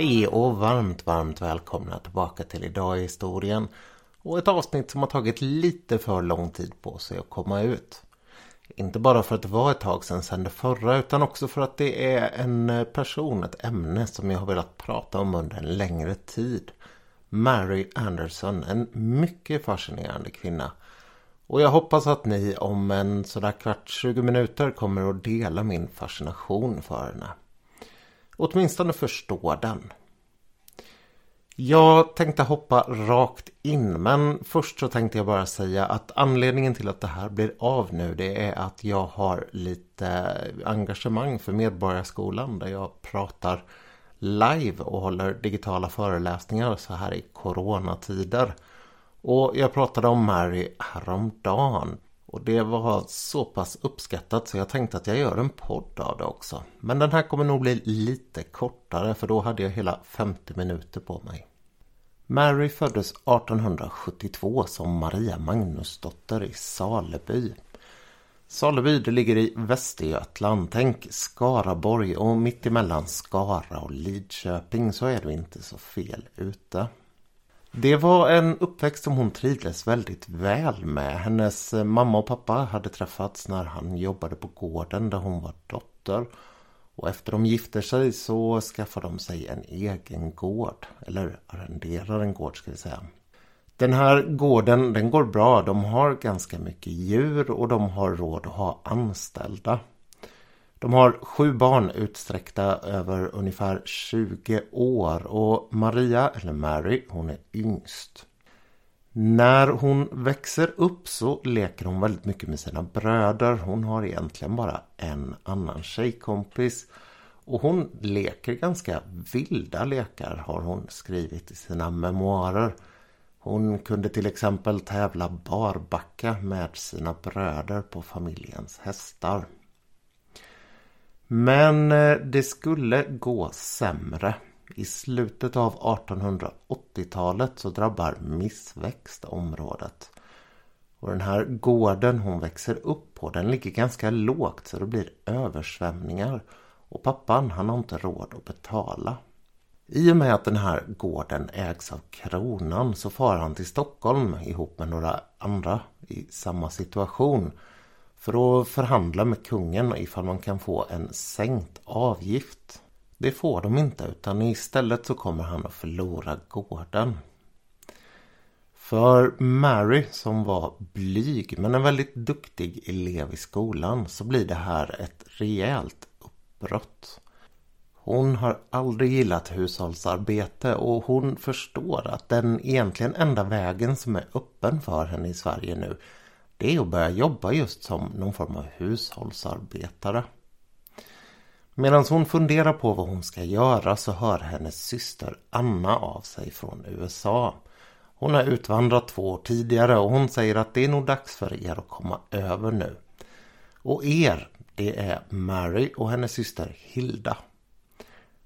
Hej och varmt, varmt välkomna tillbaka till Idag i historien. Och ett avsnitt som har tagit lite för lång tid på sig att komma ut. Inte bara för att det var ett tag sedan sen det förra utan också för att det är en person, ett ämne som jag har velat prata om under en längre tid. Mary Anderson, en mycket fascinerande kvinna. Och jag hoppas att ni om en sådär kvart 20 minuter kommer att dela min fascination för henne. Åtminstone förstå den. Jag tänkte hoppa rakt in men först så tänkte jag bara säga att anledningen till att det här blir av nu det är att jag har lite engagemang för Medborgarskolan där jag pratar live och håller digitala föreläsningar så här i coronatider. Och jag pratade om Mary häromdagen och det var så pass uppskattat så jag tänkte att jag gör en podd av det också. Men den här kommer nog bli lite kortare för då hade jag hela 50 minuter på mig. Mary föddes 1872 som Maria Magnusdotter i Saleby. Saleby det ligger i Västergötland. Tänk Skaraborg och mittemellan Skara och Lidköping så är du inte så fel ute. Det var en uppväxt som hon trivdes väldigt väl med. Hennes mamma och pappa hade träffats när han jobbade på gården där hon var dotter. Och efter de gifter sig så skaffar de sig en egen gård. Eller arrenderar en gård ska vi säga. Den här gården den går bra. De har ganska mycket djur och de har råd att ha anställda. De har sju barn utsträckta över ungefär 20 år och Maria, eller Mary, hon är yngst. När hon växer upp så leker hon väldigt mycket med sina bröder. Hon har egentligen bara en annan tjejkompis. Och hon leker ganska vilda lekar har hon skrivit i sina memoarer. Hon kunde till exempel tävla barbacka med sina bröder på familjens hästar. Men eh, det skulle gå sämre. I slutet av 1880-talet så drabbar missväxt området. Och den här gården hon växer upp på den ligger ganska lågt så det blir översvämningar. Och pappan han har inte råd att betala. I och med att den här gården ägs av kronan så far han till Stockholm ihop med några andra i samma situation för att förhandla med kungen ifall man kan få en sänkt avgift. Det får de inte utan istället så kommer han att förlora gården. För Mary som var blyg men en väldigt duktig elev i skolan så blir det här ett rejält uppbrott. Hon har aldrig gillat hushållsarbete och hon förstår att den egentligen enda vägen som är öppen för henne i Sverige nu det är att börja jobba just som någon form av hushållsarbetare. Medan hon funderar på vad hon ska göra så hör hennes syster Anna av sig från USA. Hon har utvandrat två år tidigare och hon säger att det är nog dags för er att komma över nu. Och er, det är Mary och hennes syster Hilda.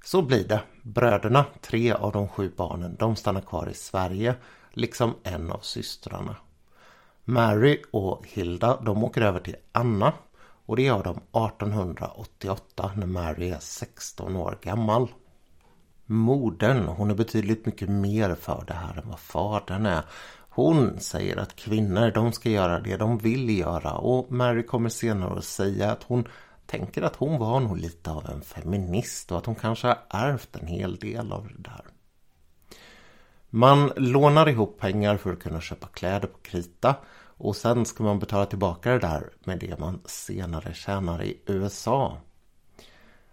Så blir det. Bröderna, tre av de sju barnen, de stannar kvar i Sverige, liksom en av systrarna. Mary och Hilda de åker över till Anna och det gör de 1888 när Mary är 16 år gammal. Modern, hon är betydligt mycket mer för det här än vad fadern är. Hon säger att kvinnor, de ska göra det de vill göra och Mary kommer senare att säga att hon tänker att hon var nog lite av en feminist och att hon kanske har ärvt en hel del av det där. Man lånar ihop pengar för att kunna köpa kläder på krita och sen ska man betala tillbaka det där med det man senare tjänar i USA.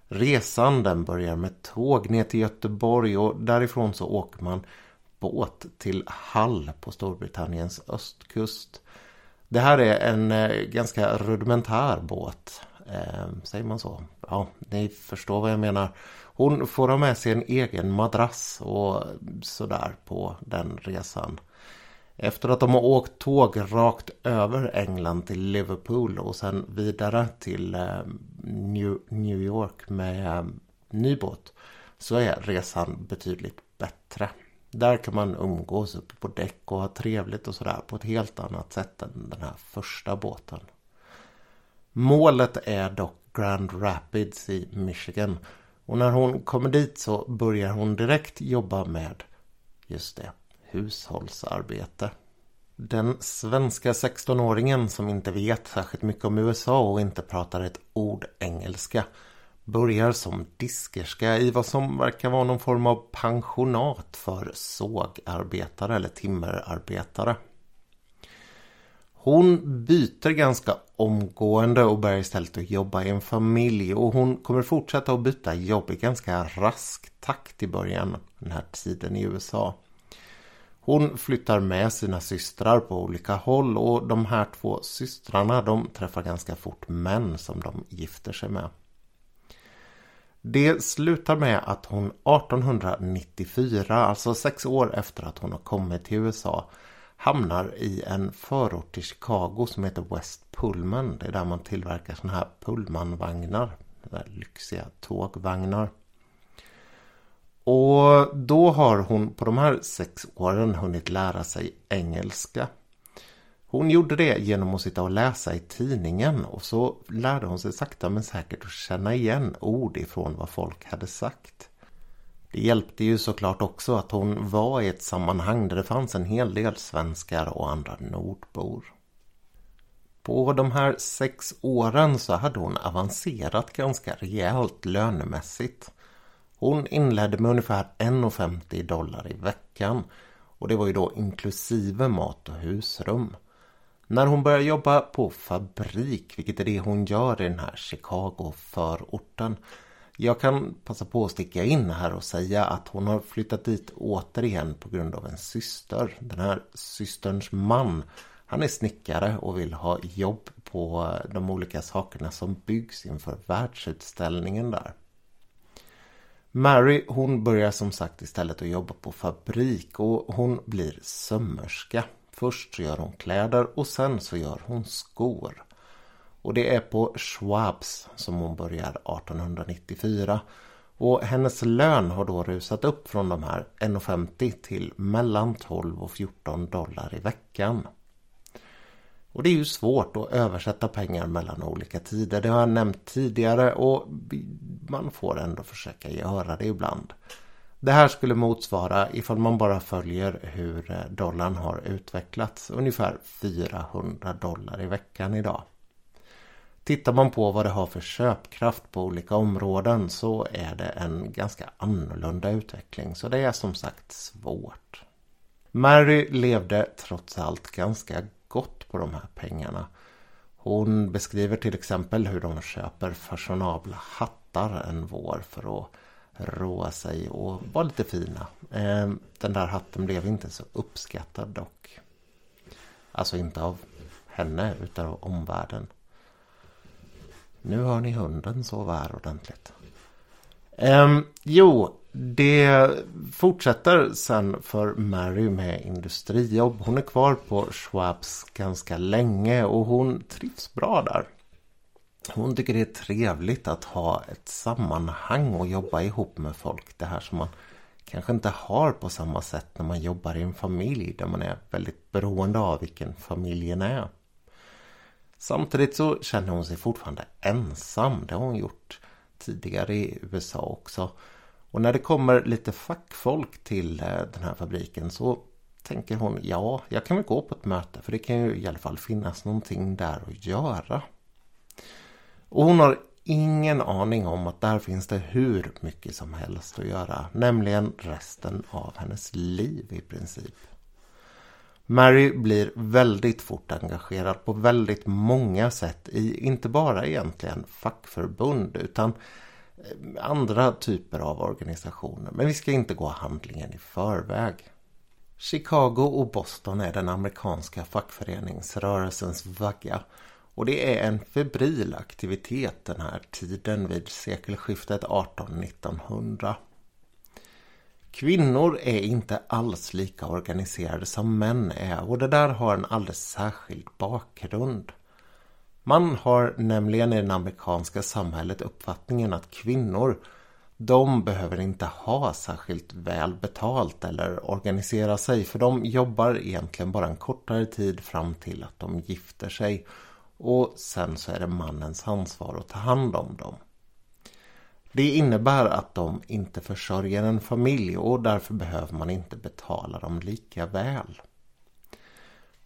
Resan den börjar med tåg ner till Göteborg och därifrån så åker man båt till Hull på Storbritanniens östkust. Det här är en eh, ganska rudimentär båt. Eh, säger man så? Ja, ni förstår vad jag menar. Hon får ha med sig en egen madrass och sådär på den resan. Efter att de har åkt tåg rakt över England till Liverpool och sen vidare till eh, New York med eh, ny båt så är resan betydligt bättre. Där kan man umgås uppe på däck och ha trevligt och sådär på ett helt annat sätt än den här första båten. Målet är dock Grand Rapids i Michigan Och när hon kommer dit så börjar hon direkt jobba med, just det, hushållsarbete. Den svenska 16-åringen som inte vet särskilt mycket om USA och inte pratar ett ord engelska börjar som diskerska i vad som verkar vara någon form av pensionat för sågarbetare eller timmerarbetare. Hon byter ganska omgående och börjar istället att jobba i en familj och hon kommer fortsätta att byta jobb i ganska rask takt i början den här tiden i USA. Hon flyttar med sina systrar på olika håll och de här två systrarna de träffar ganska fort män som de gifter sig med. Det slutar med att hon 1894, alltså sex år efter att hon har kommit till USA, hamnar i en förort till Chicago som heter West Pullman. Det är där man tillverkar sådana här Pullmanvagnar. Lyxiga tågvagnar. Och då har hon på de här sex åren hunnit lära sig engelska. Hon gjorde det genom att sitta och läsa i tidningen och så lärde hon sig sakta men säkert att känna igen ord ifrån vad folk hade sagt. Det hjälpte ju såklart också att hon var i ett sammanhang där det fanns en hel del svenskar och andra nordbor. På de här sex åren så hade hon avancerat ganska rejält lönemässigt. Hon inledde med ungefär 1,50 dollar i veckan och det var ju då inklusive mat och husrum. När hon började jobba på fabrik, vilket är det hon gör i den här Chicago-förorten. Jag kan passa på att sticka in här och säga att hon har flyttat dit återigen på grund av en syster. Den här systerns man, han är snickare och vill ha jobb på de olika sakerna som byggs inför världsutställningen där. Mary hon börjar som sagt istället att jobba på fabrik och hon blir sömmerska. Först så gör hon kläder och sen så gör hon skor. Och det är på Schwabs som hon börjar 1894. Och hennes lön har då rusat upp från de här 1,50 till mellan 12 och 14 dollar i veckan. Och det är ju svårt att översätta pengar mellan olika tider. Det har jag nämnt tidigare och man får ändå försöka göra det ibland. Det här skulle motsvara, ifall man bara följer hur eh, dollarn har utvecklats, ungefär 400 dollar i veckan idag. Tittar man på vad det har för köpkraft på olika områden så är det en ganska annorlunda utveckling. Så det är som sagt svårt. Mary levde trots allt ganska gott på de här pengarna. Hon beskriver till exempel hur de köper fashionabla hattar en vår för att roa sig och vara lite fina. Eh, den där hatten blev inte så uppskattad dock. Alltså inte av henne utan av omvärlden. Nu hör ni hunden sova här ordentligt. Um, jo, det fortsätter sen för Mary med industrijobb. Hon är kvar på Schwabs ganska länge och hon trivs bra där. Hon tycker det är trevligt att ha ett sammanhang och jobba ihop med folk. Det här som man kanske inte har på samma sätt när man jobbar i en familj där man är väldigt beroende av vilken familjen är. Samtidigt så känner hon sig fortfarande ensam. Det har hon gjort tidigare i USA också. Och när det kommer lite fackfolk till eh, den här fabriken så tänker hon ja, jag kan väl gå på ett möte för det kan ju i alla fall finnas någonting där att göra. Och hon har ingen aning om att där finns det hur mycket som helst att göra. Nämligen resten av hennes liv i princip. Mary blir väldigt fort engagerad på väldigt många sätt i inte bara egentligen fackförbund utan andra typer av organisationer. Men vi ska inte gå handlingen i förväg. Chicago och Boston är den amerikanska fackföreningsrörelsens vagga och det är en febril aktivitet den här tiden vid sekelskiftet 18-1900. Kvinnor är inte alls lika organiserade som män är och det där har en alldeles särskild bakgrund. Man har nämligen i det amerikanska samhället uppfattningen att kvinnor de behöver inte ha särskilt väl betalt eller organisera sig för de jobbar egentligen bara en kortare tid fram till att de gifter sig och sen så är det mannens ansvar att ta hand om dem. Det innebär att de inte försörjer en familj och därför behöver man inte betala dem lika väl.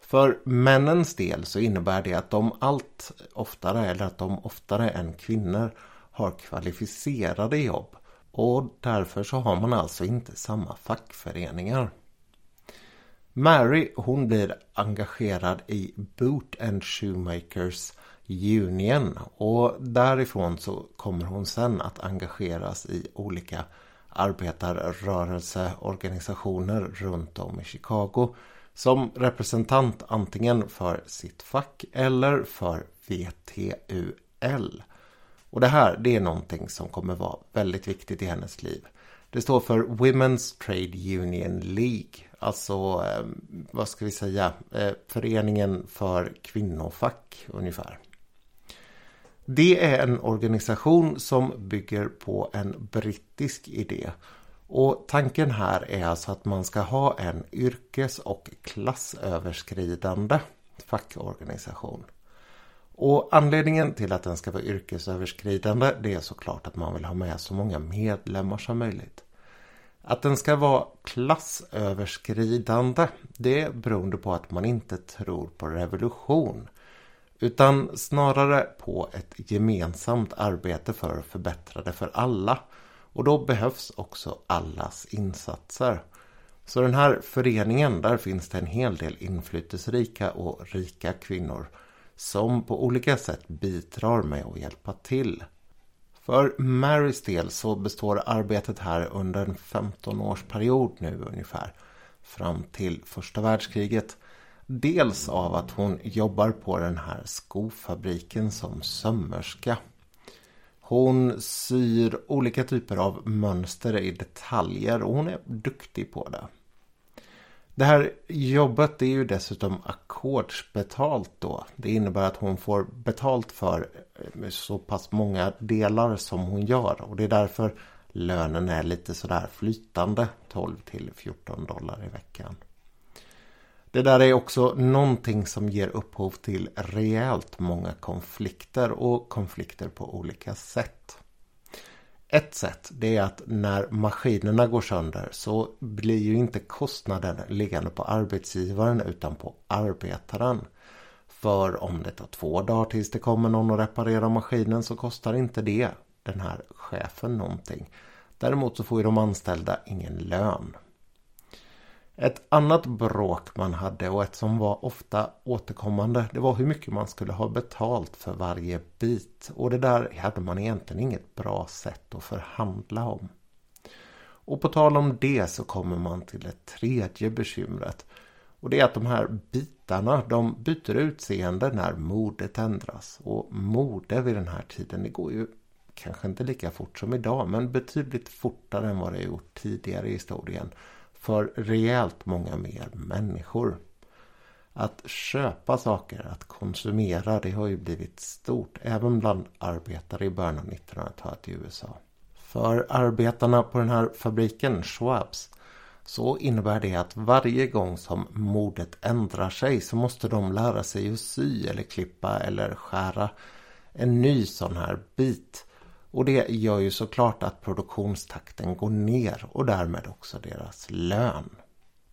För männens del så innebär det att de allt oftare, eller att de oftare än kvinnor, har kvalificerade jobb. Och därför så har man alltså inte samma fackföreningar. Mary hon blir engagerad i Boot and Shoemakers Union och därifrån så kommer hon sen att engageras i olika arbetarrörelseorganisationer runt om i Chicago som representant antingen för sitt fack eller för VTUL. Och det här det är någonting som kommer vara väldigt viktigt i hennes liv. Det står för Women's Trade Union League. Alltså, eh, vad ska vi säga, eh, föreningen för kvinnofack ungefär. Det är en organisation som bygger på en brittisk idé. Och tanken här är alltså att man ska ha en yrkes och klassöverskridande fackorganisation. Och anledningen till att den ska vara yrkesöverskridande det är såklart att man vill ha med så många medlemmar som möjligt. Att den ska vara klassöverskridande det är beroende på att man inte tror på revolution. Utan snarare på ett gemensamt arbete för att förbättra det för alla. Och då behövs också allas insatser. Så den här föreningen, där finns det en hel del inflytelserika och rika kvinnor som på olika sätt bidrar med att hjälpa till. För Marys del så består arbetet här under en 15-årsperiod nu ungefär. Fram till första världskriget. Dels av att hon jobbar på den här skofabriken som sömmerska. Hon syr olika typer av mönster i detaljer och hon är duktig på det. Det här jobbet är ju dessutom ackordsbetalt då. Det innebär att hon får betalt för eh, så pass många delar som hon gör. Och det är därför lönen är lite sådär flytande. 12 till 14 dollar i veckan. Det där är också någonting som ger upphov till rejält många konflikter och konflikter på olika sätt. Ett sätt det är att när maskinerna går sönder så blir ju inte kostnaden liggande på arbetsgivaren utan på arbetaren. För om det tar två dagar tills det kommer någon och reparerar maskinen så kostar inte det den här chefen någonting. Däremot så får ju de anställda ingen lön. Ett annat bråk man hade och ett som var ofta återkommande det var hur mycket man skulle ha betalt för varje bit. Och det där hade man egentligen inget bra sätt att förhandla om. Och på tal om det så kommer man till det tredje bekymret. Och det är att de här bitarna de byter utseende när modet ändras. Och mode vid den här tiden det går ju kanske inte lika fort som idag men betydligt fortare än vad det gjort tidigare i historien för rejält många mer människor. Att köpa saker, att konsumera, det har ju blivit stort även bland arbetare i början av 1900-talet i USA. För arbetarna på den här fabriken, Schwabs, så innebär det att varje gång som modet ändrar sig så måste de lära sig att sy eller klippa eller skära en ny sån här bit och det gör ju såklart att produktionstakten går ner och därmed också deras lön.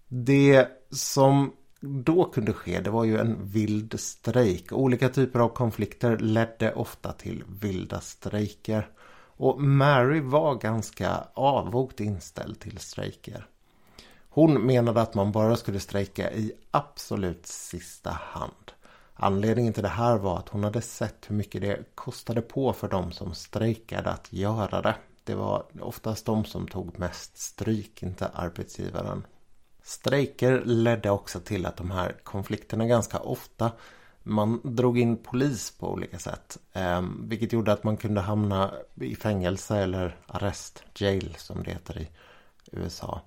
Det som då kunde ske det var ju en vild strejk. Olika typer av konflikter ledde ofta till vilda strejker. Och Mary var ganska avvokt inställd till strejker. Hon menade att man bara skulle strejka i absolut sista hand. Anledningen till det här var att hon hade sett hur mycket det kostade på för de som strejkade att göra det. Det var oftast de som tog mest stryk, inte arbetsgivaren. Strejker ledde också till att de här konflikterna ganska ofta man drog in polis på olika sätt. Ehm, vilket gjorde att man kunde hamna i fängelse eller arrest, jail som det heter i USA.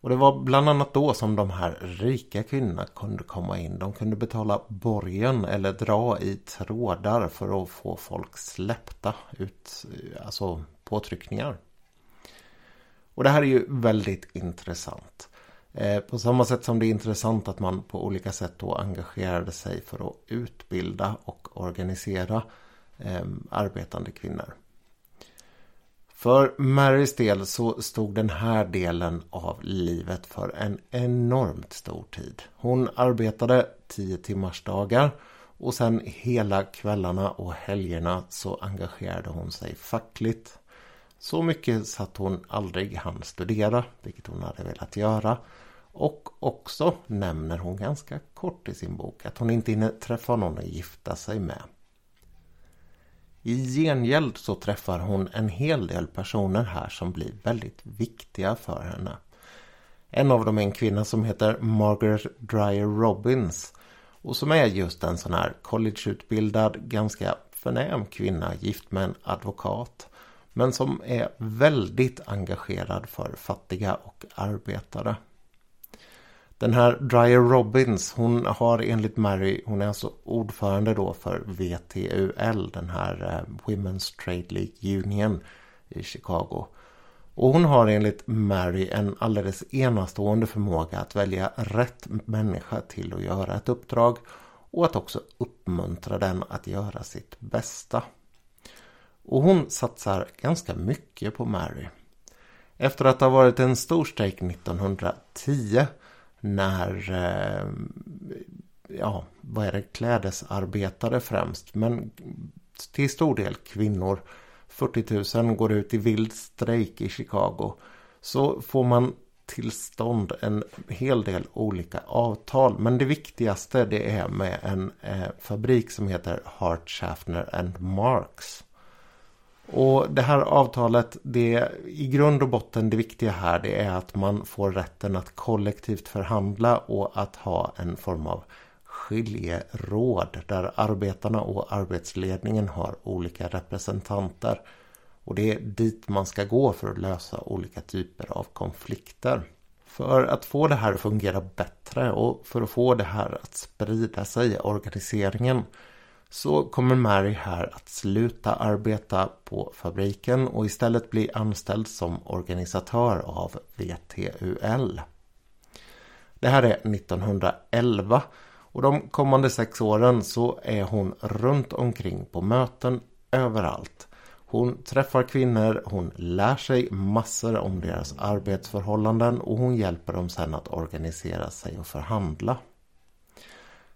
Och det var bland annat då som de här rika kvinnorna kunde komma in. De kunde betala borgen eller dra i trådar för att få folk släppta ut, alltså påtryckningar. Och det här är ju väldigt intressant. Eh, på samma sätt som det är intressant att man på olika sätt då engagerade sig för att utbilda och organisera eh, arbetande kvinnor. För Marys del så stod den här delen av livet för en enormt stor tid. Hon arbetade 10 timmars dagar och sen hela kvällarna och helgerna så engagerade hon sig fackligt. Så mycket så att hon aldrig hann studera, vilket hon hade velat göra. Och också nämner hon ganska kort i sin bok att hon inte hinner träffa någon att gifta sig med. I gengäld så träffar hon en hel del personer här som blir väldigt viktiga för henne. En av dem är en kvinna som heter Margaret Dreyer Robbins och som är just en sån här collegeutbildad, ganska förnäm kvinna gift med en advokat. Men som är väldigt engagerad för fattiga och arbetare. Den här Dryer Robbins, hon har enligt Mary, hon är alltså ordförande då för VTUL, den här eh, Women's Trade League Union i Chicago. Och hon har enligt Mary en alldeles enastående förmåga att välja rätt människa till att göra ett uppdrag och att också uppmuntra den att göra sitt bästa. Och hon satsar ganska mycket på Mary. Efter att ha varit en stor strejk 1910 när, eh, ja, vad är det, klädesarbetare främst, men till stor del kvinnor. 40 000 går ut i vild strejk i Chicago. Så får man till stånd en hel del olika avtal. Men det viktigaste det är med en eh, fabrik som heter Hart Schaffner and Marks. Och det här avtalet, det i grund och botten det viktiga här det är att man får rätten att kollektivt förhandla och att ha en form av skiljeråd där arbetarna och arbetsledningen har olika representanter. Och det är dit man ska gå för att lösa olika typer av konflikter. För att få det här att fungera bättre och för att få det här att sprida sig i organiseringen så kommer Mary här att sluta arbeta på fabriken och istället bli anställd som organisatör av VTUL. Det här är 1911 och de kommande sex åren så är hon runt omkring på möten överallt. Hon träffar kvinnor, hon lär sig massor om deras arbetsförhållanden och hon hjälper dem sen att organisera sig och förhandla.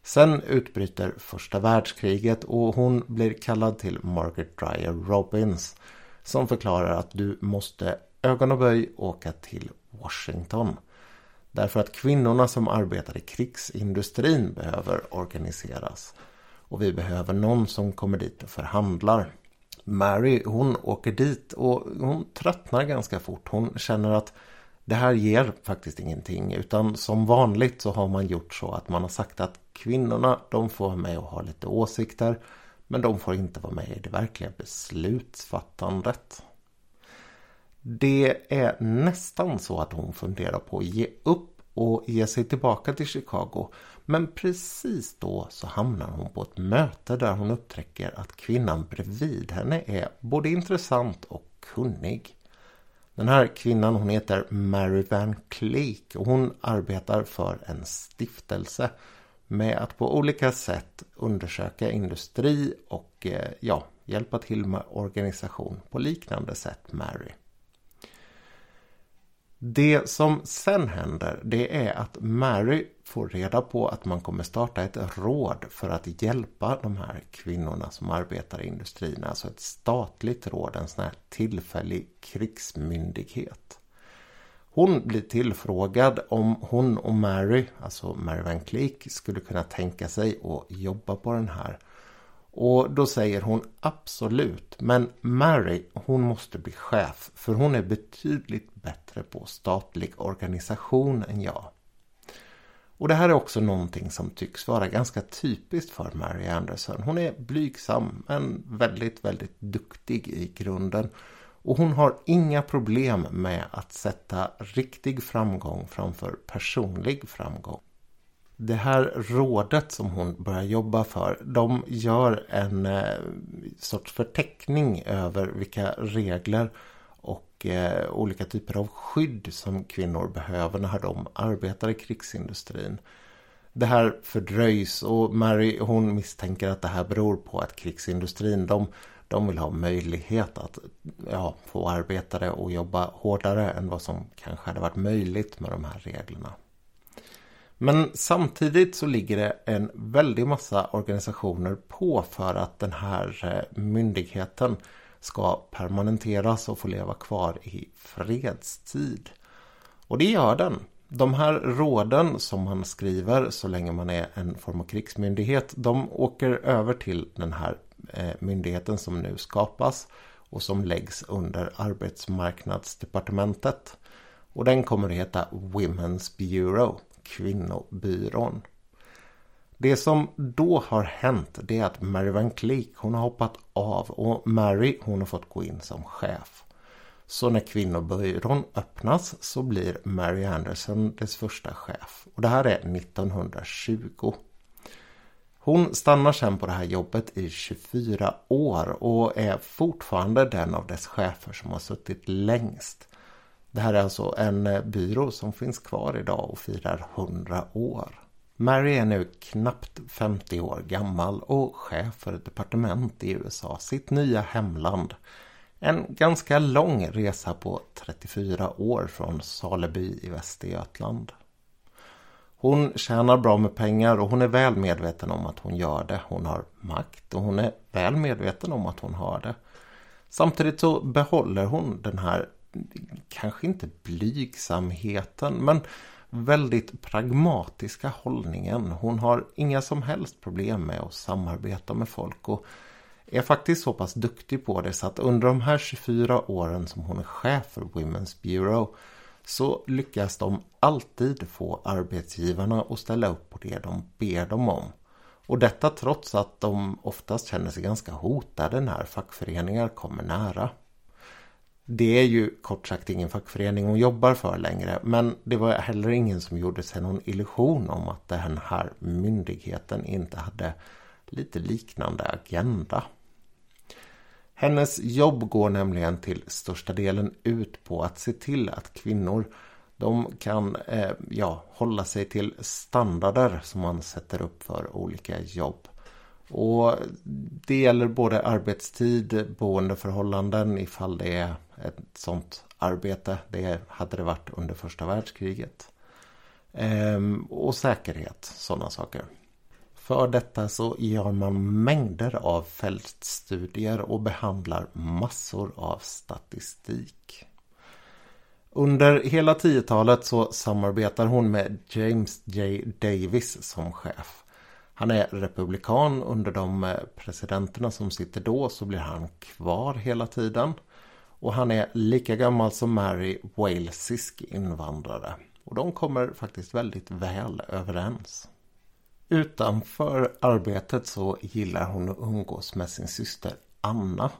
Sen utbryter första världskriget och hon blir kallad till Margaret Dryer Robbins som förklarar att du måste ögon och böj åka till Washington. Därför att kvinnorna som arbetar i krigsindustrin behöver organiseras. Och vi behöver någon som kommer dit och förhandlar. Mary hon åker dit och hon tröttnar ganska fort. Hon känner att det här ger faktiskt ingenting utan som vanligt så har man gjort så att man har sagt att kvinnorna de får vara med och ha lite åsikter men de får inte vara med i det verkliga beslutsfattandet. Det är nästan så att hon funderar på att ge upp och ge sig tillbaka till Chicago. Men precis då så hamnar hon på ett möte där hon upptäcker att kvinnan bredvid henne är både intressant och kunnig. Den här kvinnan hon heter Mary Van Cleek och hon arbetar för en stiftelse med att på olika sätt undersöka industri och eh, ja, hjälpa till med organisation på liknande sätt Mary. Det som sen händer det är att Mary får reda på att man kommer starta ett råd för att hjälpa de här kvinnorna som arbetar i industrin. Alltså ett statligt råd, en sån här tillfällig krigsmyndighet. Hon blir tillfrågad om hon och Mary, alltså Mary Van Cleek, skulle kunna tänka sig att jobba på den här och då säger hon absolut, men Mary hon måste bli chef för hon är betydligt bättre på statlig organisation än jag. Och det här är också någonting som tycks vara ganska typiskt för Mary Anderson. Hon är blygsam men väldigt, väldigt duktig i grunden. Och hon har inga problem med att sätta riktig framgång framför personlig framgång det här rådet som hon börjar jobba för, de gör en eh, sorts förteckning över vilka regler och eh, olika typer av skydd som kvinnor behöver när de arbetar i krigsindustrin. Det här fördröjs och Mary hon misstänker att det här beror på att krigsindustrin de, de vill ha möjlighet att ja, få arbetare att jobba hårdare än vad som kanske hade varit möjligt med de här reglerna. Men samtidigt så ligger det en väldig massa organisationer på för att den här eh, myndigheten ska permanenteras och få leva kvar i fredstid. Och det gör den. De här råden som man skriver så länge man är en form av krigsmyndighet, de åker över till den här eh, myndigheten som nu skapas och som läggs under arbetsmarknadsdepartementet. Och den kommer att heta Women's Bureau, kvinnobyrån. Det som då har hänt det är att Mary Van Cleek hon har hoppat av och Mary hon har fått gå in som chef. Så när kvinnobyrån öppnas så blir Mary Anderson dess första chef. Och det här är 1920. Hon stannar sen på det här jobbet i 24 år och är fortfarande den av dess chefer som har suttit längst. Det här är alltså en eh, byrå som finns kvar idag och firar 100 år. Mary är nu knappt 50 år gammal och chef för ett departement i USA, sitt nya hemland. En ganska lång resa på 34 år från Saleby i Västergötland. Hon tjänar bra med pengar och hon är väl medveten om att hon gör det. Hon har makt och hon är väl medveten om att hon har det. Samtidigt så behåller hon den här, kanske inte blygsamheten, men väldigt pragmatiska hållningen. Hon har inga som helst problem med att samarbeta med folk och är faktiskt så pass duktig på det så att under de här 24 åren som hon är chef för Women's Bureau så lyckas de alltid få arbetsgivarna att ställa upp på det de ber dem om. Och detta trots att de oftast känner sig ganska hotade när fackföreningar kommer nära. Det är ju kort sagt ingen fackförening hon jobbar för längre men det var heller ingen som gjorde sig någon illusion om att den här myndigheten inte hade lite liknande agenda. Hennes jobb går nämligen till största delen ut på att se till att kvinnor de kan eh, ja, hålla sig till standarder som man sätter upp för olika jobb. Och Det gäller både arbetstid, boendeförhållanden ifall det är ett sånt arbete. Det hade det varit under första världskriget. Ehm, och säkerhet, sådana saker. För detta så gör man mängder av fältstudier och behandlar massor av statistik. Under hela 10-talet så samarbetar hon med James J. Davis som chef. Han är republikan under de eh, presidenterna som sitter då så blir han kvar hela tiden. Och han är lika gammal som Mary, walesisk invandrare. Och de kommer faktiskt väldigt väl överens. Utanför arbetet så gillar hon att umgås med sin syster Anna.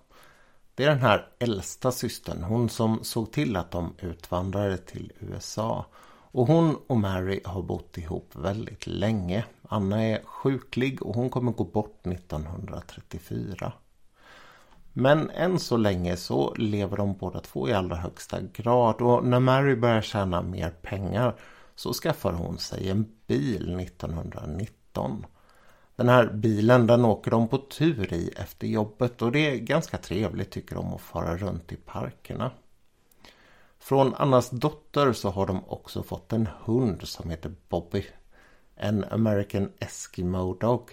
Det är den här äldsta systern, hon som såg till att de utvandrade till USA. Och hon och Mary har bott ihop väldigt länge. Anna är sjuklig och hon kommer gå bort 1934. Men än så länge så lever de båda två i allra högsta grad och när Mary börjar tjäna mer pengar så skaffar hon sig en bil 1919. Den här bilen den åker de på tur i efter jobbet och det är ganska trevligt tycker de att fara runt i parkerna. Från Annas dotter så har de också fått en hund som heter Bobby. En American Eskimo Dog.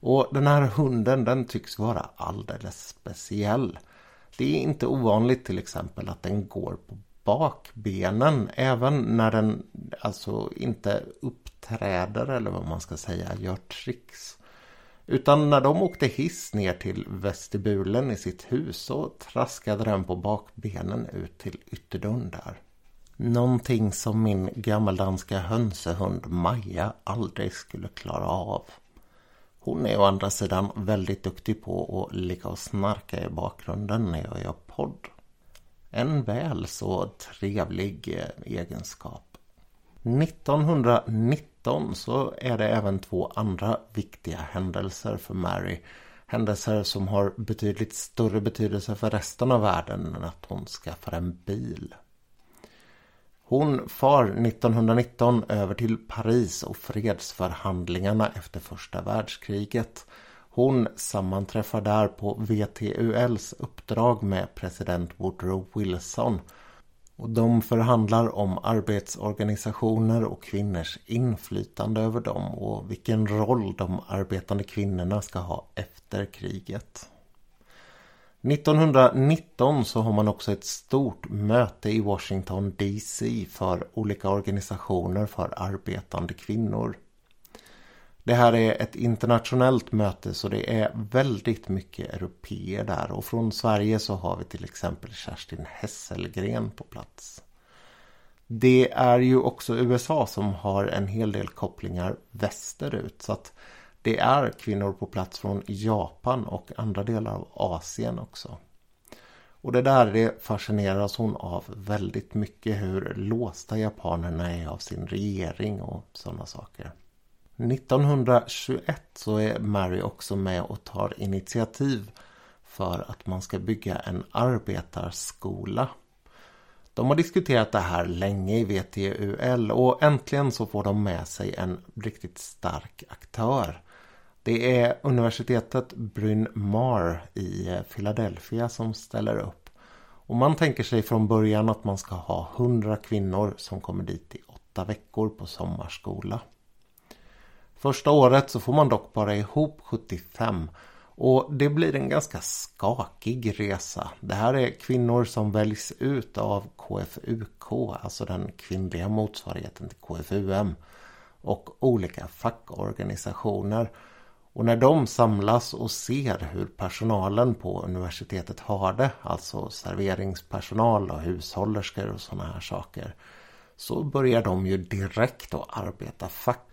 Och den här hunden den tycks vara alldeles speciell. Det är inte ovanligt till exempel att den går på bakbenen även när den alltså inte uppträder eller vad man ska säga, gör tricks. Utan när de åkte hiss ner till vestibulen i sitt hus så traskade den på bakbenen ut till ytterdörren där. Någonting som min gammaldanska hönsehund Maja aldrig skulle klara av. Hon är å andra sidan väldigt duktig på att ligga och snarka i bakgrunden när jag gör podd. En väl så trevlig eh, egenskap. 1919 så är det även två andra viktiga händelser för Mary. Händelser som har betydligt större betydelse för resten av världen än att hon skaffar en bil. Hon far 1919 över till Paris och fredsförhandlingarna efter första världskriget. Hon sammanträffar där på VTULs uppdrag med president Woodrow Wilson. Och de förhandlar om arbetsorganisationer och kvinnors inflytande över dem och vilken roll de arbetande kvinnorna ska ha efter kriget. 1919 så har man också ett stort möte i Washington DC för olika organisationer för arbetande kvinnor. Det här är ett internationellt möte så det är väldigt mycket europeer där och från Sverige så har vi till exempel Kerstin Hesselgren på plats. Det är ju också USA som har en hel del kopplingar västerut så att det är kvinnor på plats från Japan och andra delar av Asien också. Och det där det fascineras hon av väldigt mycket hur låsta japanerna är av sin regering och sådana saker. 1921 så är Mary också med och tar initiativ för att man ska bygga en arbetarskola. De har diskuterat det här länge i VTUL och äntligen så får de med sig en riktigt stark aktör. Det är universitetet Bryn Mawr i eh, Philadelphia som ställer upp. Och man tänker sig från början att man ska ha 100 kvinnor som kommer dit i åtta veckor på sommarskola. Första året så får man dock bara ihop 75 och det blir en ganska skakig resa. Det här är kvinnor som väljs ut av KFUK, alltså den kvinnliga motsvarigheten till KFUM och olika fackorganisationer. Och när de samlas och ser hur personalen på universitetet har det, alltså serveringspersonal och hushållerskor och sådana här saker, så börjar de ju direkt att arbeta fack.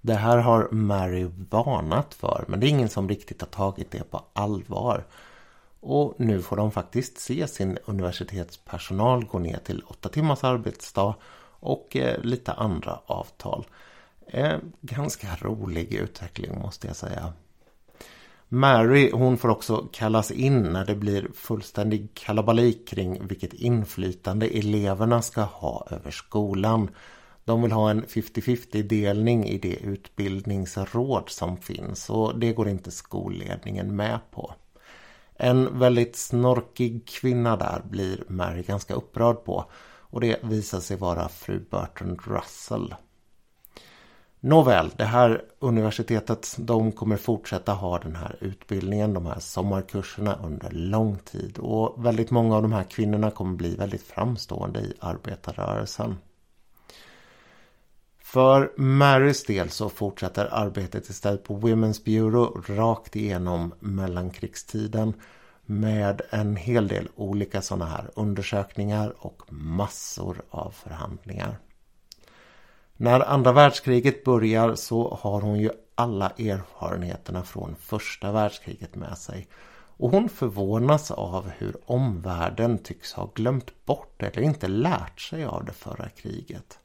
Det här har Mary varnat för, men det är ingen som riktigt har tagit det på allvar. Och nu får de faktiskt se sin universitetspersonal gå ner till åtta timmars arbetsdag och eh, lite andra avtal. Eh, ganska rolig utveckling måste jag säga. Mary hon får också kallas in när det blir fullständig kalabalik kring vilket inflytande eleverna ska ha över skolan. De vill ha en 50-50 delning i det utbildningsråd som finns och det går inte skolledningen med på. En väldigt snorkig kvinna där blir Mary ganska upprörd på och det visar sig vara fru Bertrand Russell. Nåväl, det här universitetet de kommer fortsätta ha den här utbildningen, de här sommarkurserna under lång tid och väldigt många av de här kvinnorna kommer bli väldigt framstående i arbetarrörelsen. För Marys del så fortsätter arbetet istället på Women's Bureau rakt igenom mellankrigstiden med en hel del olika sådana här undersökningar och massor av förhandlingar. När andra världskriget börjar så har hon ju alla erfarenheterna från första världskriget med sig. Och hon förvånas av hur omvärlden tycks ha glömt bort eller inte lärt sig av det förra kriget.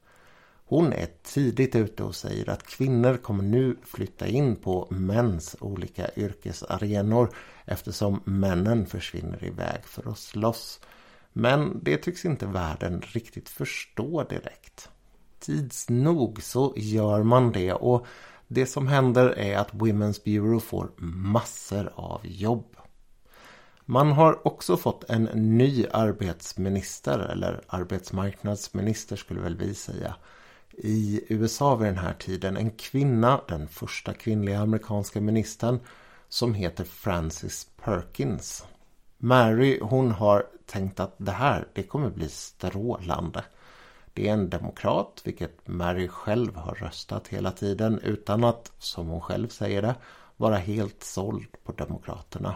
Hon är tidigt ute och säger att kvinnor kommer nu flytta in på mäns olika yrkesarenor eftersom männen försvinner iväg för att slåss. Men det tycks inte världen riktigt förstå direkt tids nog så gör man det och det som händer är att Women's Bureau får massor av jobb. Man har också fått en ny arbetsminister, eller arbetsmarknadsminister skulle väl vi säga, i USA vid den här tiden. En kvinna, den första kvinnliga amerikanska ministern, som heter Frances Perkins. Mary, hon har tänkt att det här, det kommer bli strålande. Det är en demokrat, vilket Mary själv har röstat hela tiden utan att, som hon själv säger det, vara helt såld på Demokraterna.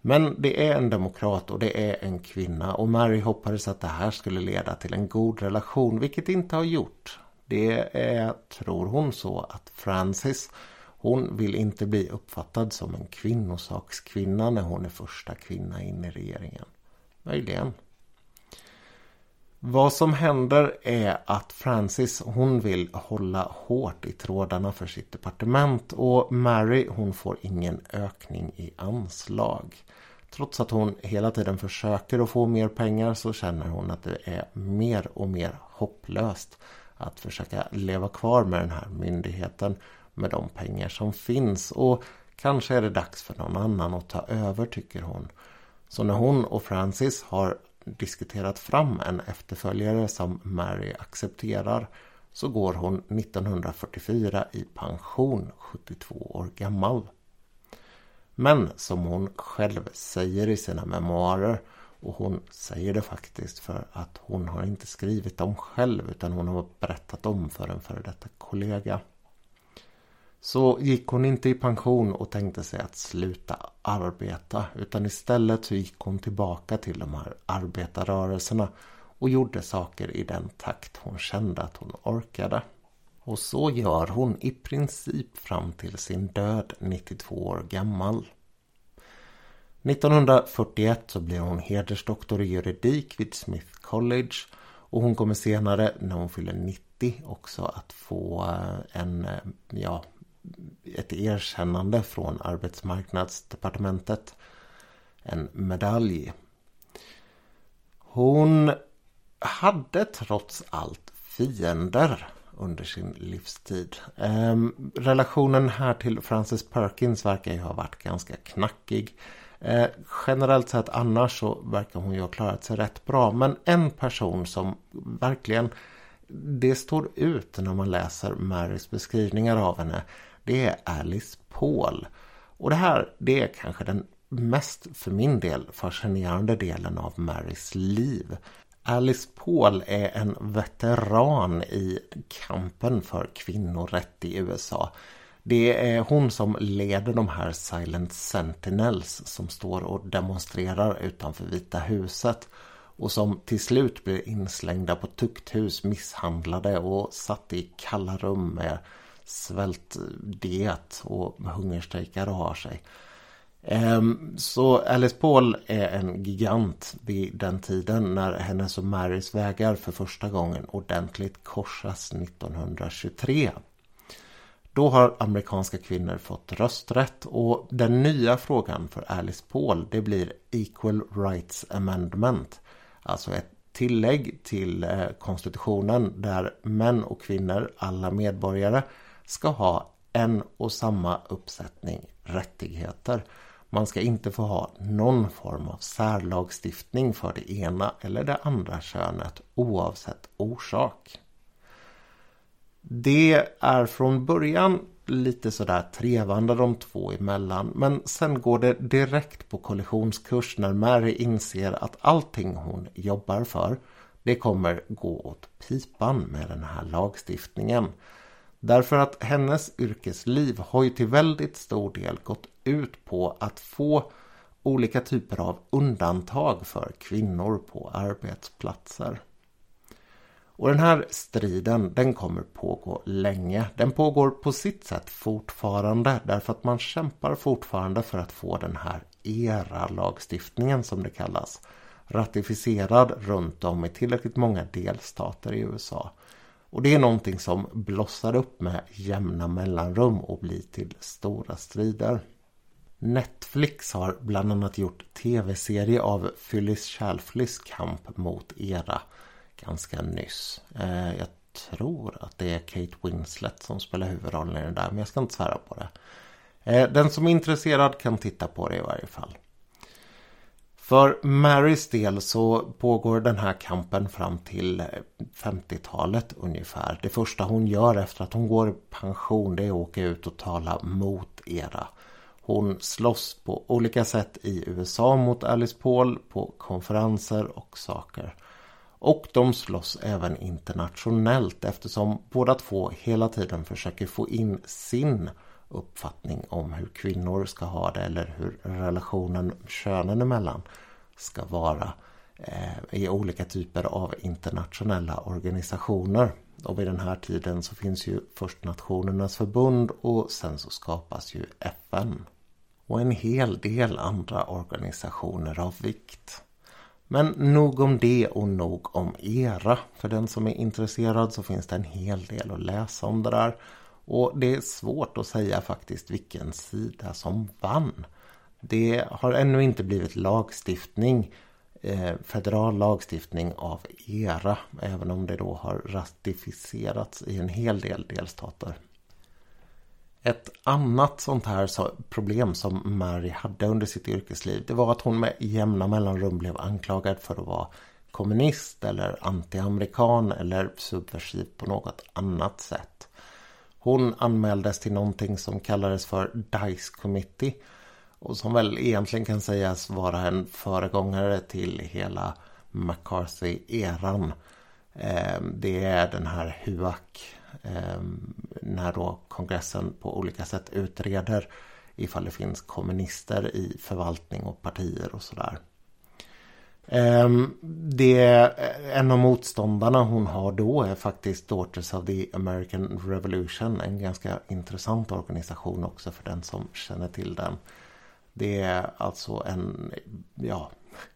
Men det är en demokrat och det är en kvinna och Mary hoppades att det här skulle leda till en god relation, vilket inte har gjort. Det är, tror hon så, att Francis, hon vill inte bli uppfattad som en kvinnosakskvinna när hon är första kvinna in i regeringen. Möjligen. Vad som händer är att Francis hon vill hålla hårt i trådarna för sitt departement och Mary hon får ingen ökning i anslag. Trots att hon hela tiden försöker att få mer pengar så känner hon att det är mer och mer hopplöst att försöka leva kvar med den här myndigheten med de pengar som finns. Och kanske är det dags för någon annan att ta över tycker hon. Så när hon och Francis har diskuterat fram en efterföljare som Mary accepterar så går hon 1944 i pension 72 år gammal. Men som hon själv säger i sina memoarer och hon säger det faktiskt för att hon har inte skrivit dem själv utan hon har berättat om för en före detta kollega. Så gick hon inte i pension och tänkte sig att sluta arbeta utan istället så gick hon tillbaka till de här arbetarrörelserna och gjorde saker i den takt hon kände att hon orkade. Och så gör hon i princip fram till sin död 92 år gammal. 1941 så blir hon hedersdoktor i juridik vid Smith College och hon kommer senare när hon fyller 90 också att få eh, en, eh, ja, ett erkännande från arbetsmarknadsdepartementet. En medalj. Hon hade trots allt fiender under sin livstid. Eh, relationen här till Frances Perkins verkar ju ha varit ganska knackig. Eh, generellt sett annars så verkar hon ju ha klarat sig rätt bra. Men en person som verkligen det står ut när man läser Marys beskrivningar av henne. Det är Alice Paul. Och det här det är kanske den mest för min del fascinerande delen av Marys liv. Alice Paul är en veteran i kampen för kvinnorätt i USA. Det är hon som leder de här Silent Sentinels som står och demonstrerar utanför Vita huset och som till slut blir inslängda på tukthus, misshandlade och satt i kalla rum med svältdiet och hungerstrejkar och har sig. Ehm, så Alice Paul är en gigant vid den tiden när hennes och Marys vägar för första gången ordentligt korsas 1923. Då har amerikanska kvinnor fått rösträtt och den nya frågan för Alice Paul det blir Equal Rights Amendment. Alltså ett tillägg till eh, konstitutionen där män och kvinnor, alla medborgare, ska ha en och samma uppsättning rättigheter. Man ska inte få ha någon form av särlagstiftning för det ena eller det andra könet oavsett orsak. Det är från början lite sådär trevande de två emellan men sen går det direkt på kollisionskurs när Mary inser att allting hon jobbar för det kommer gå åt pipan med den här lagstiftningen. Därför att hennes yrkesliv har ju till väldigt stor del gått ut på att få olika typer av undantag för kvinnor på arbetsplatser. Och den här striden den kommer pågå länge. Den pågår på sitt sätt fortfarande därför att man kämpar fortfarande för att få den här ERA-lagstiftningen som det kallas ratificerad runt om i tillräckligt många delstater i USA. Och det är någonting som blossar upp med jämna mellanrum och blir till stora strider. Netflix har bland annat gjort tv-serie av Phyllis Schalflys kamp mot ERA ganska nyss. Eh, jag tror att det är Kate Winslet som spelar huvudrollen i den där, men jag ska inte svära på det. Eh, den som är intresserad kan titta på det i varje fall. För Marys del så pågår den här kampen fram till 50-talet ungefär. Det första hon gör efter att hon går i pension det är att åka ut och tala mot ERA. Hon slåss på olika sätt i USA mot Alice Paul på konferenser och saker. Och de slåss även internationellt eftersom båda två hela tiden försöker få in sin uppfattning om hur kvinnor ska ha det eller hur relationen könen emellan ska vara eh, i olika typer av internationella organisationer. Och vid den här tiden så finns ju först Nationernas förbund och sen så skapas ju FN. Och en hel del andra organisationer av vikt. Men nog om det och nog om era. För den som är intresserad så finns det en hel del att läsa om det där. Och det är svårt att säga faktiskt vilken sida som vann. Det har ännu inte blivit lagstiftning, eh, federal lagstiftning av ERA, även om det då har ratificerats i en hel del delstater. Ett annat sånt här problem som Mary hade under sitt yrkesliv det var att hon med jämna mellanrum blev anklagad för att vara kommunist eller antiamerikan eller subversiv på något annat sätt. Hon anmäldes till någonting som kallades för Dice Committee och som väl egentligen kan sägas vara en föregångare till hela McCarthy-eran. Ehm, det är den här HUAC ehm, när då kongressen på olika sätt utreder ifall det finns kommunister i förvaltning och partier och sådär. Ehm, det, en av motståndarna hon har då är faktiskt Daughters of the American Revolution. En ganska intressant organisation också för den som känner till den. Det är alltså en ja,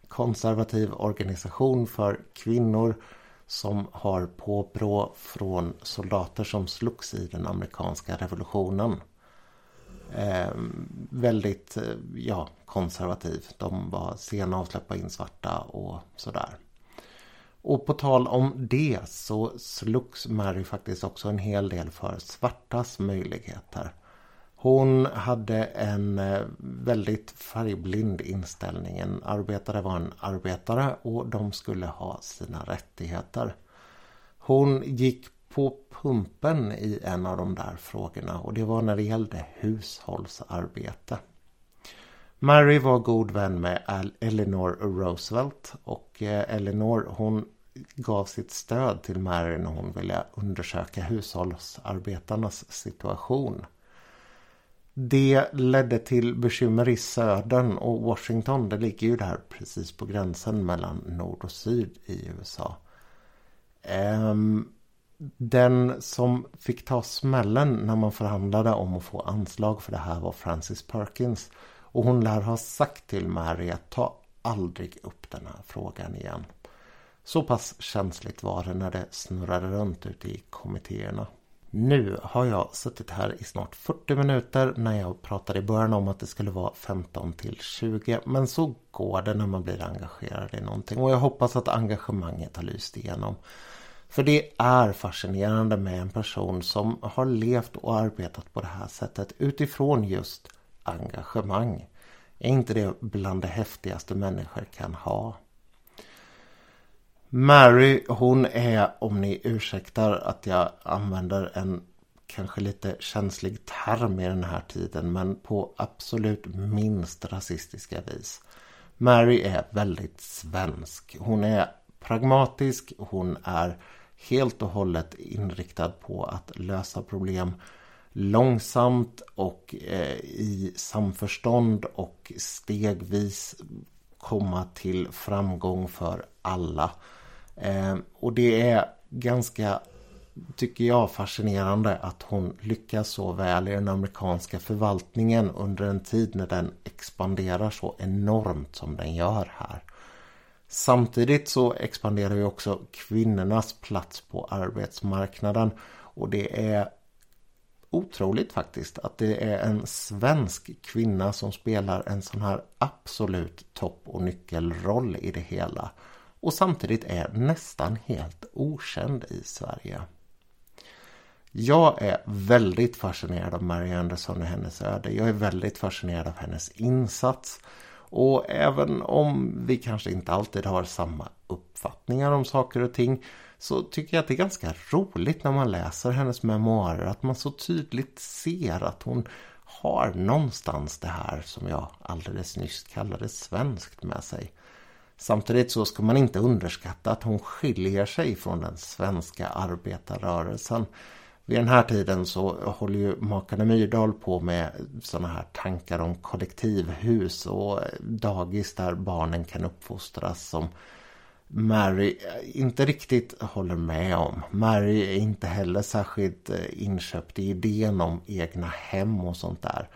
konservativ organisation för kvinnor som har påbrå från soldater som slogs i den amerikanska revolutionen. Ehm, eh, väldigt ja, konservativ. De var sena att släppa in svarta och sådär. Och på tal om det så slogs Mary faktiskt också en hel del för svartas möjligheter. Hon hade en eh, väldigt färgblind inställning. En arbetare var en arbetare och de skulle ha sina rättigheter. Hon gick på pumpen i en av de där frågorna och det var när det gällde hushållsarbete. Mary var god vän med Eleanor Roosevelt och eh, Eleanor hon gav sitt stöd till Mary när hon ville undersöka hushållsarbetarnas situation. Det ledde till bekymmer i södern och Washington det ligger ju där precis på gränsen mellan nord och syd i USA. Ehm, den som fick ta smällen när man förhandlade om att få anslag för det här var Frances Perkins. Och hon lär ha sagt till Mary att ta aldrig upp den här frågan igen. Så pass känsligt var det när det snurrade runt ute i kommittéerna. Nu har jag suttit här i snart 40 minuter när jag pratade i början om att det skulle vara 15 till 20. Men så går det när man blir engagerad i någonting och jag hoppas att engagemanget har lyst igenom. För det är fascinerande med en person som har levt och arbetat på det här sättet utifrån just engagemang. Är inte det bland det häftigaste människor kan ha? Mary hon är, om ni ursäktar att jag använder en kanske lite känslig term i den här tiden men på absolut minst rasistiska vis. Mary är väldigt svensk. Hon är pragmatisk, hon är helt och hållet inriktad på att lösa problem långsamt och eh, i samförstånd och stegvis komma till framgång för alla. Eh, och det är ganska, tycker jag, fascinerande att hon lyckas så väl i den amerikanska förvaltningen under en tid när den expanderar så enormt som den gör här. Samtidigt så expanderar ju också kvinnornas plats på arbetsmarknaden och det är otroligt faktiskt att det är en svensk kvinna som spelar en sån här absolut topp och nyckelroll i det hela och samtidigt är nästan helt okänd i Sverige. Jag är väldigt fascinerad av Mary Anderson och hennes öde. Jag är väldigt fascinerad av hennes insats. Och även om vi kanske inte alltid har samma uppfattningar om saker och ting så tycker jag att det är ganska roligt när man läser hennes memoarer att man så tydligt ser att hon har någonstans det här som jag alldeles nyss kallade svenskt med sig. Samtidigt så ska man inte underskatta att hon skiljer sig från den svenska arbetarrörelsen. Vid den här tiden så håller ju makarna Myrdal på med sådana här tankar om kollektivhus och dagis där barnen kan uppfostras som Mary inte riktigt håller med om. Mary är inte heller särskilt eh, inköpt i idén om egna hem och sånt där.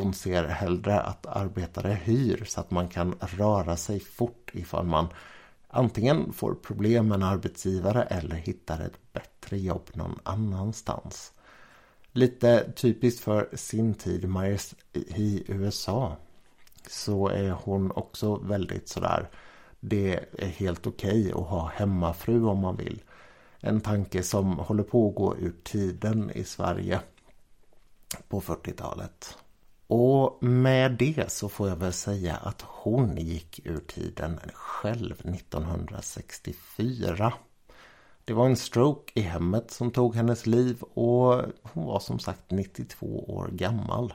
Hon ser hellre att arbetare hyr så att man kan röra sig fort ifall man antingen får problem med en arbetsgivare eller hittar ett bättre jobb någon annanstans. Lite typiskt för sin tid i USA. så är hon också väldigt sådär det är helt okej okay att ha hemmafru om man vill. En tanke som håller på att gå ur tiden i Sverige på 40-talet. Och med det så får jag väl säga att hon gick ur tiden själv 1964. Det var en stroke i hemmet som tog hennes liv och hon var som sagt 92 år gammal.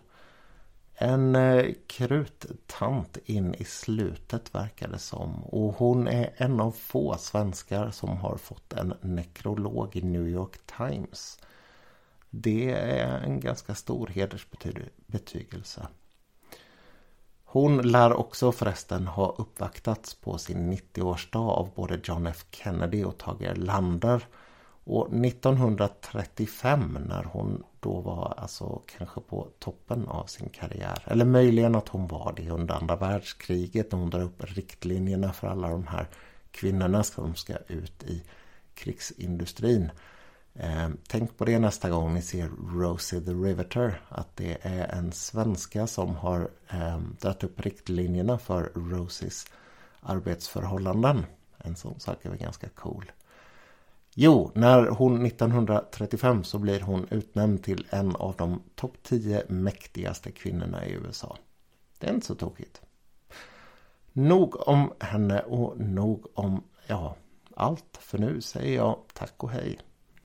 En eh, kruttant in i slutet verkar det som. Och hon är en av få svenskar som har fått en nekrolog i New York Times. Det är en ganska stor hedersbetygelse. Hon lär också förresten ha uppvaktats på sin 90-årsdag av både John F Kennedy och Tage Erlander. Och 1935 när hon då var alltså kanske på toppen av sin karriär. Eller möjligen att hon var det under andra världskriget när hon drar upp riktlinjerna för alla de här kvinnorna som ska ut i krigsindustrin. Eh, tänk på det nästa gång ni ser Rosie the Riveter. Att det är en svenska som har eh, dragit upp riktlinjerna för Rosies arbetsförhållanden. En sån sak är väl ganska cool. Jo, när hon 1935 så blir hon utnämnd till en av de topp 10 mäktigaste kvinnorna i USA. Det är inte så tokigt. Nog om henne och nog om, ja, allt. För nu säger jag tack och hej.